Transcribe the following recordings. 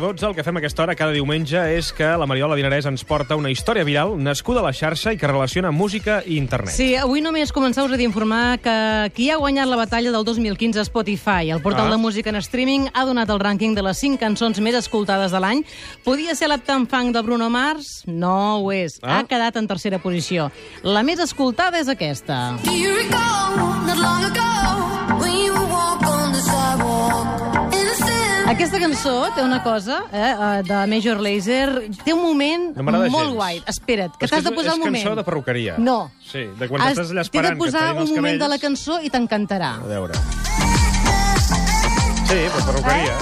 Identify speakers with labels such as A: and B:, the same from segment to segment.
A: De dotze, el que fem aquesta hora cada diumenge és que la Mariola Dinarès ens porta una història viral nascuda a la xarxa i que relaciona música i internet.
B: Sí, avui només començar-vos a d'informar que qui ha guanyat la batalla del 2015 a Spotify, el portal
A: Ah.
B: de música en streaming, ha donat el rànquing de les 5 cançons més escoltades de l'any. Podia ser l'Uptown Funk de Bruno Mars? No ho és.
A: Ah.
B: Ha quedat en tercera posició. La més escoltada és aquesta.
C: Do you recall not long ago
B: Aquesta cançó té una cosa, eh, eh, de Major Lazer, té un moment
A: No
B: molt
A: gens.
B: guai. Espera't, que
A: És
B: t'has de
A: és-
B: posar
A: és
B: el moment.
A: cançó de perruqueria.
B: No.
A: Sí, de quan
B: Has-
A: estàs allà esperant
B: de
A: que et
B: posar un moment de la
A: cabells.
B: cançó i t'encantarà.
A: A veure. Sí, però perruqueria.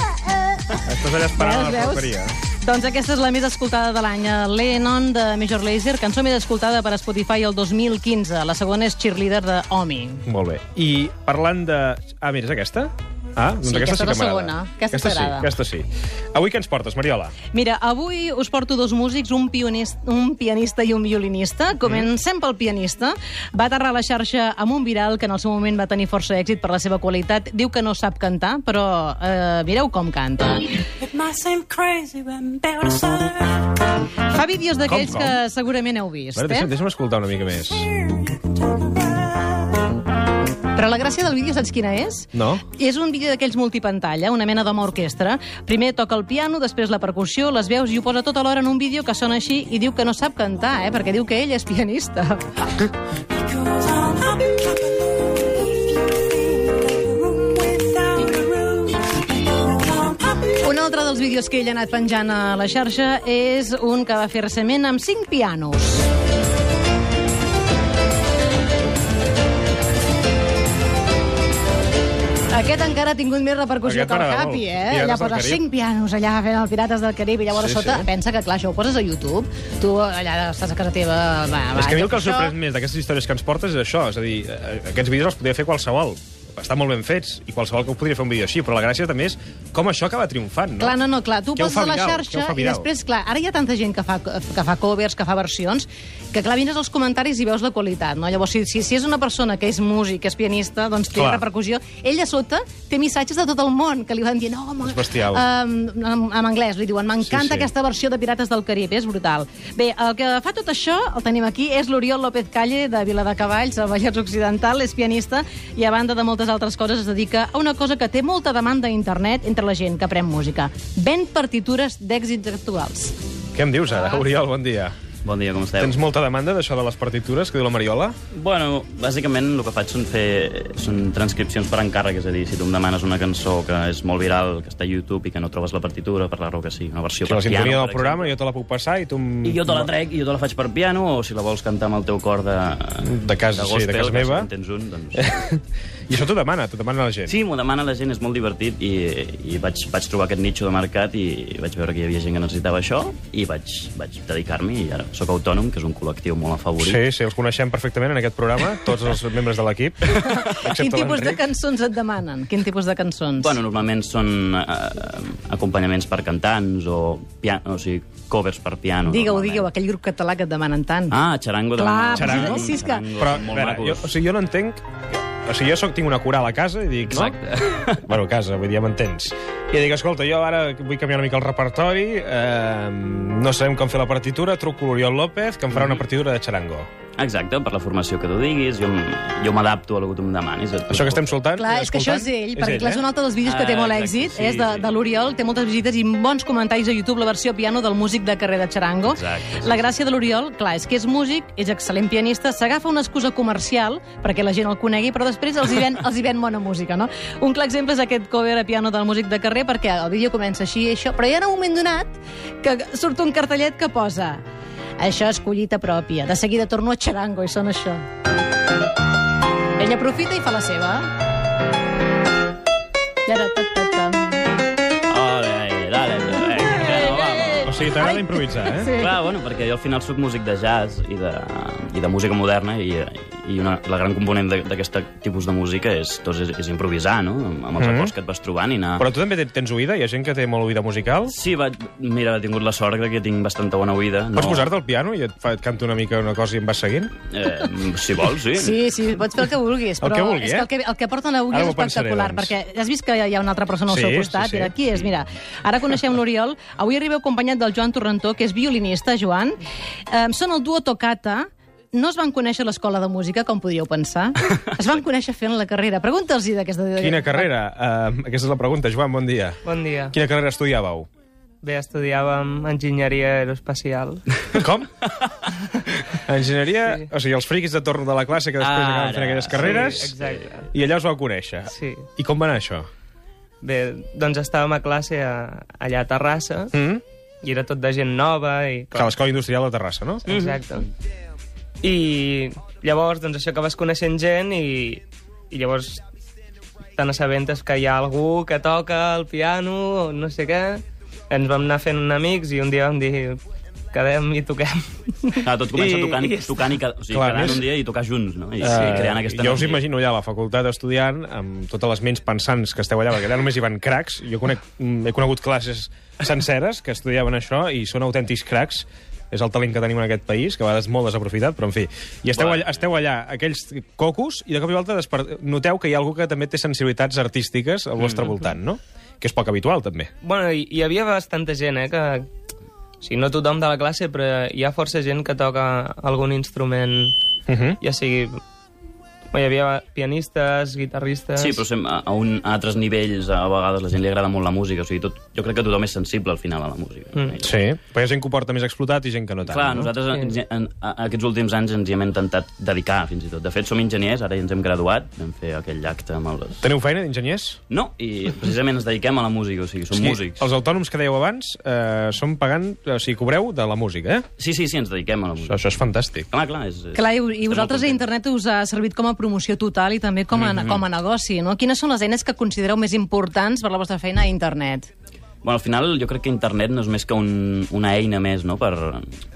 A: Estàs allà esperant a la perruqueria.
B: Doncs aquesta és la més escoltada de l'any. Lennon, de Major Lazer, cançó més escoltada per Spotify el 2015. La segona és Cheerleader de Omi.
A: Molt bé. I parlant de... Ah, mira, és aquesta? Ah, doncs
B: Sí,
A: aquesta
B: aquesta
A: sí que
B: és la
A: m'agrada.
B: segona. Aquesta
A: sí, aquesta sí. Avui què ens portes, Mariola?
B: Mira, avui us porto dos músics, un, pionista, un pianista i un violinista. Comencem pel pianista. Va aterrar a la xarxa amb un viral que en el seu moment va tenir força èxit per la seva qualitat. Diu que no sap cantar, però eh, mireu com canta.
D: Crazy.
B: Fa vídeos d'aquells que segurament heu vist,
A: veure, deixa'm,
B: eh?
A: deixa'm escoltar una mica més.
B: Però la gràcia del vídeo, saps quina és?
A: No?
B: És un vídeo d'aquells multipantalla, una mena d'home orquestra. Primer toca el piano, després la percussió, les veus, i ho posa tot alhora en un vídeo que sona així i diu que no sap cantar, eh? perquè diu que ell és pianista. Un altre dels vídeos que ell ha anat penjant a la xarxa és un que va fer recentment amb cinc pianos. Aquest encara ha tingut més repercussió
A: Aquest
B: que el Happy,
A: molt.
B: eh?
A: Pirates
B: allà posa cinc pianos allà fent el Pirates del Carib i llavors
A: Sí,
B: a sota
A: sí.
B: pensa que, clar, això ho poses a YouTube, tu allà estàs a casa teva... Va, va,
A: és que a mi el que em
B: això-
A: sorprèn més d'aquestes històries que ens portes és això, és a dir, eh, aquests vídeos els podria fer qualsevol, estan molt ben fets, i qualsevol que ho podria fer un vídeo així, però la gràcia també és com això acaba triomfant, no?
B: Clar, no, no, clar, tu
A: Què
B: poses a la xarxa i després, clar, ara hi ha tanta gent que fa, que fa covers, que fa versions, que clar, vines als comentaris i veus la qualitat, no? Llavors, si, si, si és una persona que és músic, que és pianista, doncs té
A: Clar.
B: repercussió. Ell a sota té missatges de tot el món que li van dir, no, home,
A: És bestial.
B: Um, en, en anglès, li diuen, m'encanta
A: Sí, sí.
B: aquesta versió de Pirates del Carib, és brutal. Bé, el que fa tot això, el tenim aquí, és l'Oriol López Calle, de Viladecavalls, al Vallès Occidental, és pianista, i a banda de moltes altres coses es dedica a una cosa que té molta demanda a internet entre la gent que aprèn música. Ven partitures d'èxits actuals.
A: Què em dius ara, Oriol? Bon dia.
E: Bon dia, com esteu?
A: Tens molta demanda d'això de les partitures que diu la Mariola?
E: Bueno, bàsicament el que faig són fer són transcripcions per encàrrec, és a dir, si tu em demanes una cançó que és molt viral, que està a YouTube i que no trobes la partitura, per la raó que sigui, una versió
A: Si la
E: per piano,
A: sintonia del programa
E: exemple.
A: jo te la puc passar i tu...
E: I jo te la trec i jo te la faig per piano, o si la vols cantar amb el teu cor de...
A: De casa, sí, de
E: gospel,
A: casa
E: que
A: meva.
E: Si en tens un, doncs...
A: I això t'ho demana, t'ho demana la gent.
E: Sí, m'ho demana la gent, és molt divertit i, i vaig, vaig trobar aquest nicho de mercat i vaig veure que hi havia gent que necessitava això i vaig, vaig dedicar-m'hi i ara sóc autònom, que és un col·lectiu molt afavorit.
A: Sí, sí, els coneixem perfectament en aquest programa, tots els membres de l'equip,
B: Quin tipus de cançons et demanen? Quin tipus de cançons?
E: Bueno, normalment són eh, acompanyaments per cantants o, piano, o sigui, covers per piano. Normalment.
B: digueu, aquell grup català que et demanen tant.
E: Ah, xarango de
B: Clar,
A: Xarango?
B: sí, és que-
A: Però, a
E: molt
A: veure, jo, o sigui, jo no entenc... O sigui, jo soc, tinc una coral a casa i dic,
E: Exacte.
A: no? Bueno, a casa, vull dir, ja m'entens. I dic, escolta, jo ara vull canviar una mica el repertori, eh, no sabem com fer la partitura, truco l'Oriol López, que em farà una partitura de xarango.
E: Exacte, per la formació que tu diguis, jo, jo m'adapto a el que tu em demanis.
A: Això que estem soltant...
B: Clar, és que això és ell, perquè clar, és un altre dels vídeos que té
E: Ah,
B: molt
E: exacte,
B: èxit,
E: sí,
B: és de,
E: sí.
B: de l'Oriol, té moltes visites i bons comentaris a YouTube, la versió piano del músic de carrer de Charango.
E: Exacte,
B: la gràcia de l'Oriol, clar, és que és músic, és excel·lent pianista, s'agafa una excusa comercial perquè la gent el conegui, però després els hi ven, els hi ven bona música, no? Un clar exemple és aquest cover a piano del músic de carrer, perquè el vídeo comença així i això, però hi ha un moment donat que surt un cartellet que posa això és collita pròpia. De seguida torno a Charango i sona això. Ell aprofita i fa la seva.
E: Ole, dale, vamos.
A: O sigui, t'agrada improvisar, eh?
B: Sí.
E: Clar, bueno, perquè jo al final sóc músic de jazz i de, i de música moderna i, i una, la gran component de- d'aquest tipus de música és, doncs, és, és improvisar, no? Amb, amb els
A: Mhm.
E: acords que et vas trobant i anar...
A: Però tu també ten- tens oïda? Hi ha gent que té molt oïda musical?
E: Sí, va, mira, he tingut la sort que tinc bastanta bona oïda.
A: Pots posar-te al piano i et, fa, et canto una mica una cosa i em vas seguint?
E: Eh, si vols, sí.
B: Sí, sí, pots fer el que vulguis,
A: El
B: però
A: que vulgui,
B: és que
A: eh?
B: el que, el que porten avui
A: Ara
B: és
A: m'ho pensaré,
B: espectacular,
A: doncs.
B: perquè has vist que hi ha una altra persona al
A: Sí,
B: seu costat?
A: sí, sí.
B: Mira, qui és? Mira, ara coneixem l'Oriol. Avui arribeu acompanyat del Joan Torrentó, que és violinista, Joan. Eh, són el duo Tocata, no es van conèixer a l'escola de música, com podríeu pensar. Es van conèixer fent la carrera. Pregunta'ls-hi d'aquesta...
A: Quina carrera? Uh, aquesta és la pregunta. Joan, bon dia.
F: Bon dia.
A: Quina carrera estudiàveu?
F: Bé, estudiàvem enginyeria aeroespacial.
A: Com? Enginyeria...
F: Sí.
A: O sigui, els friquis de torn de la classe que després
E: Ara.
A: acaben fent aquelles carreres...
F: Sí, exacte.
A: I allà us vau conèixer.
F: Sí.
A: I com va anar això?
F: Bé, doncs estàvem a classe a, allà a Terrassa
A: Mm?
F: i era tot de gent nova i...
A: A l'Escola Industrial de Terrassa, no?
F: Exacte. I llavors, doncs això que vas coneixent gent i, i llavors te n'assabentes que hi ha algú que toca el piano o no sé què. Ens vam anar fent amics i un dia vam dir quedem i toquem.
E: Ah, tot comença
F: I-
E: tocant,
F: i-
E: tocant i, o sigui,
A: Clar,
E: quedant
A: és-
E: un dia i tocar junts, no? I,
A: Eh,
E: sí, creant aquesta
A: jo us imagino allà a la facultat estudiant, amb totes les ments pensants que esteu allà, perquè allà només hi van cracs. Jo conec, he conegut classes senceres que estudiaven això i són autèntics cracs. És el talent que tenim en aquest país, que a vegades molt desaprofitat, però en fi. I esteu, allà, esteu allà, aquells cocos, i de cop i volta desper... noteu que hi ha algú que també té sensibilitats artístiques al vostre
E: Mm.
A: voltant, no? Que és poc habitual, també.
F: Bueno, hi, hi havia bastanta gent, eh, que... O sigui, no tothom de la classe, però hi ha força gent que toca algun instrument,
A: Uh -huh.
F: ja sigui... Hi havia pianistes, guitarristes...
E: Sí, però sem- a, un, a altres nivells, a vegades la gent li agrada molt la música. O sigui, tot, jo crec que tothom és sensible al final a la música.
F: Mm.
A: Sí, però hi ha gent que ho porta més explotat i gent que no tant.
E: Clar,
A: no?
E: nosaltres
F: Sí.
E: en, en, a, aquests últims anys ens hi hem intentat dedicar, fins i tot. De fet, som enginyers, ara ja ens hem graduat, vam fer aquell acte amb els...
A: Teniu feina d'enginyers?
E: No, i precisament ens dediquem a la música, o sigui, som músics.
A: Els autònoms que dèieu abans eh, són pagant, o sigui, cobreu de la música, eh?
E: Sí, sí, sí, ens dediquem a la
A: Això,
E: música.
A: això és fantàstic.
E: Clar, clar, és... és
B: Clar, i, i vosaltres a internet us ha servit com a promoció total i també com a,
A: Mhm.
B: com a negoci, no? Quines són les eines que considereu més importants per la vostra feina a internet?
E: Bueno, al final jo crec que internet no és més que un, una eina més no? per,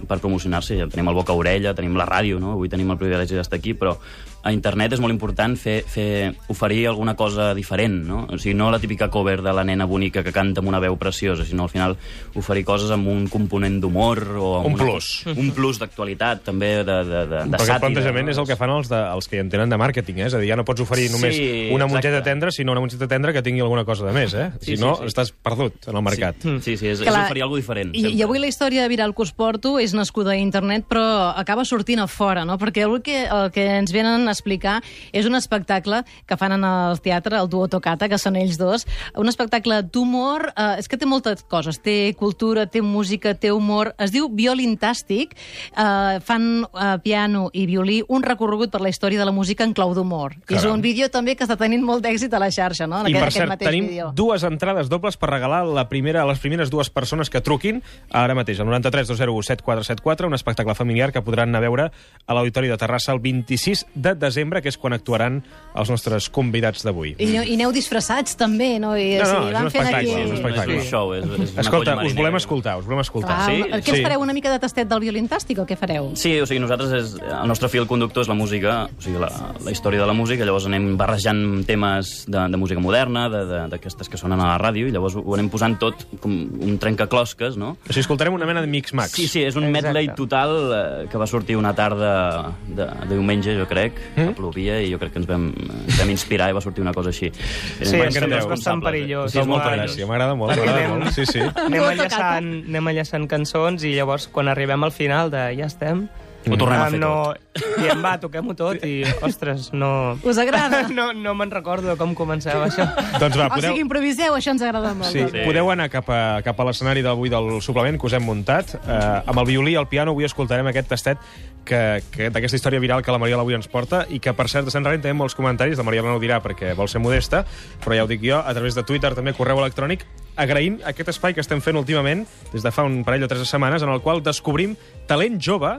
E: per promocionar-se. Ja tenim el boca a orella, tenim la ràdio, no? avui tenim el privilegi d'estar aquí, però a internet és molt important fer, fer, oferir alguna cosa diferent, no? O sigui, no la típica cover de la nena bonica que canta amb una veu preciosa, sinó al final oferir coses amb un component d'humor o amb
A: Un
E: una
A: plus.
E: co- Un plus d'actualitat, també, de, de, de, de
A: Perquè
E: sàtira.
A: el plantejament és el que fan els, de, els que hi entenen de màrqueting, eh? És a dir, ja no pots oferir
E: Sí,
A: només una mongeta tendra, sinó una mongeta tendra que tingui alguna cosa de més, eh?
E: Sí,
A: si no,
E: sí, sí.
A: estàs perdut en el mercat.
E: Sí, sí, sí és, és
B: Clar,
E: oferir alguna diferent.
B: I,
E: sempre.
B: I avui la història viral que us porto és nascuda a internet, però acaba sortint a fora, no? Perquè el que, el que ens venen a explicar és un espectacle que fan en el teatre, el duo Tocata, que són ells dos. Un espectacle d'humor, eh, és que té moltes coses. Té cultura, té música, té humor. Es diu Violintàstic. Eh, fan eh, piano i violí un recorregut per la història de la música en clau d'humor. És un vídeo també que està tenint molt d'èxit a la xarxa, no? En
A: I
B: aquest,
A: per
B: aquest
A: cert, tenim
B: vídeo.
A: dues entrades dobles per regalar la primera, a les primeres dues persones que truquin ara mateix, al 93 201 7474, un espectacle familiar que podran anar a veure a l'Auditori de Terrassa el 26 de desembre, que és quan actuaran els nostres convidats d'avui.
B: I, i aneu disfressats també, no? I,
A: No, no, és
B: van
A: un
B: fent
A: espectacle,
B: aquí...
A: és un espectacle.
E: És un show, és, és
A: Escolta, us volem escoltar, us volem escoltar.
B: Clar,
E: Sí?
B: Què ens fareu? Una mica de tastet del violintàstic o què fareu?
E: Sí, o sigui, nosaltres és, el nostre fil conductor és la música, o sigui, la, la història de la música, llavors anem barrejant temes de, de música moderna, de- de- d'aquestes que sonen a la ràdio, i llavors ho anem posant tot com un trencaclosques, no?
A: O sigui, escoltarem una mena de mix-max.
E: Sí, sí, és un
F: Exacte.
E: medley total eh, que va sortir una tarda de, de diumenge, jo crec,
A: Mm?
E: que plovia, i jo crec que ens vam, ens vam inspirar i va sortir una cosa així.
F: Sí,
E: bastant
A: que és
F: bastant
E: eh?
F: perillós.
A: Sí, és molta
F: Home,
A: gràcia, m'agrada molt, m'agrada molt. Sí, sí.
F: Anem enllaçant, anem enllaçant cançons i llavors quan arribem al final de ja estem...
E: Ho tornem a
F: ah,
E: fer
F: no,
E: tot.
F: Diem, va, toquem-ho tot i, ostres, no...
B: Us agrada?
F: No, no me'n recordo com començava això.
A: Doncs va,
B: O
A: podeu...
B: sigui, improviseu, això ens agrada molt.
A: Sí,
B: doncs.
A: podeu anar cap a, cap a l'escenari d'avui del suplement que us hem muntat. Eh, amb el violí i el piano avui escoltarem aquest tastet que, que d'aquesta història viral que la Mariola avui ens porta i que, per cert, estan rebent també molts comentaris. La Mariola no ho dirà perquè vol ser modesta, però ja ho dic jo, a través de Twitter, també correu electrònic, agraint aquest espai que estem fent últimament, des de fa un parell o tres setmanes, en el qual descobrim talent jove.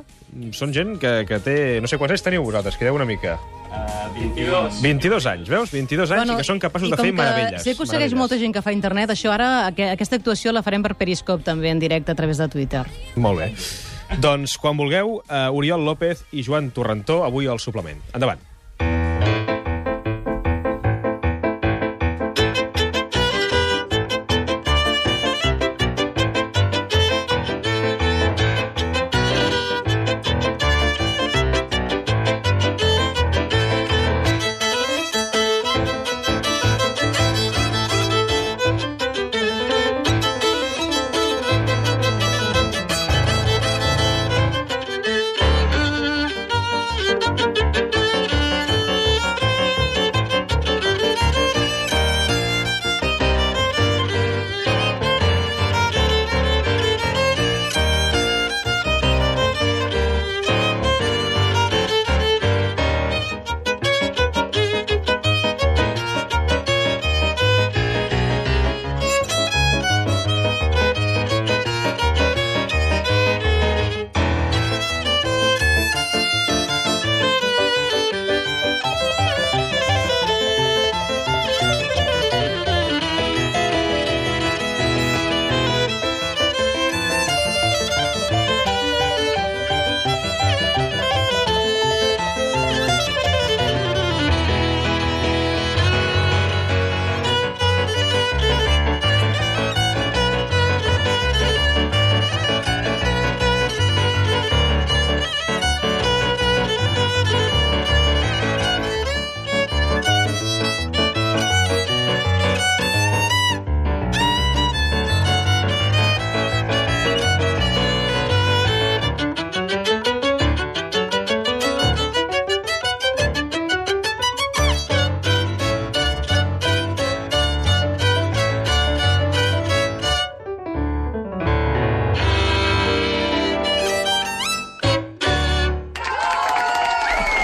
A: Són gent que, que té... No sé quants anys teniu vosaltres, crideu una mica.
E: Uh, 22.
A: 22 anys, veus? 22 anys i que són capaços
B: i
A: de fer
B: que
A: meravelles.
B: Sé que us segueix
A: meravelles.
B: molta gent que fa internet, això ara, aqu aquesta actuació la farem per Periscope també en directe a través de Twitter.
A: Molt bé. Doncs, quan vulgueu, uh, Oriol López i Joan Torrentó, avui al suplement. Endavant.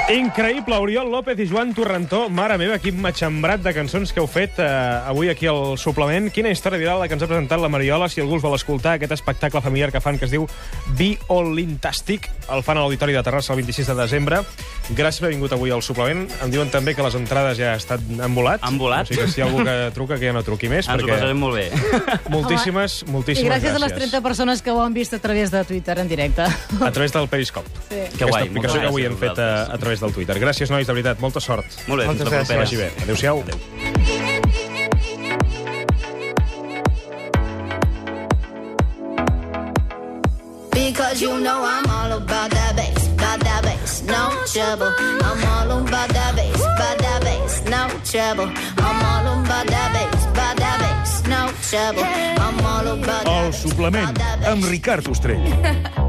A: In. Increïble, Oriol López i Joan Torrentó. Mare meva, quin matxembrat de cançons que heu fet eh, avui aquí al suplement. Quina història viral la que ens ha presentat la Mariola, si algú els vol escoltar, aquest espectacle familiar que fan que es diu Violintastic. El fan a l'Auditori de Terrassa el 26 de desembre. Gràcies per haver vingut avui al suplement. Em diuen també que les entrades ja estan han volat.
E: Han volat.
A: O sigui que si hi ha algú que truca, que ja no truqui més,
E: Ens ho
A: perquè
E: passarem molt bé.
A: moltíssimes,
B: I
A: moltíssimes
B: gràcies a les 30 persones que ho han vist a través de Twitter en directe.
A: A través del Periscope.
B: Sí.
E: Que guai,
A: Aquesta aplicació que avui
E: gràcies
A: hem
E: a
A: fet a,
E: vosaltres.
A: a través del Twitter. Gràcies, nois, de veritat. Molta sort.
E: Molt bé,
F: Moltes
E: fins la propera.
A: Vagi bé. Adéu-siau.
E: Adéu.
C: Because you know I'm all about that bass, about that bass, no trouble. I'm all about that bass, about that bass, no trouble. I'm all about that bass, about that bass, no trouble. I'm all about that
G: El
C: bass,
G: suplement
C: that bass.
G: amb Ricard Ostrell.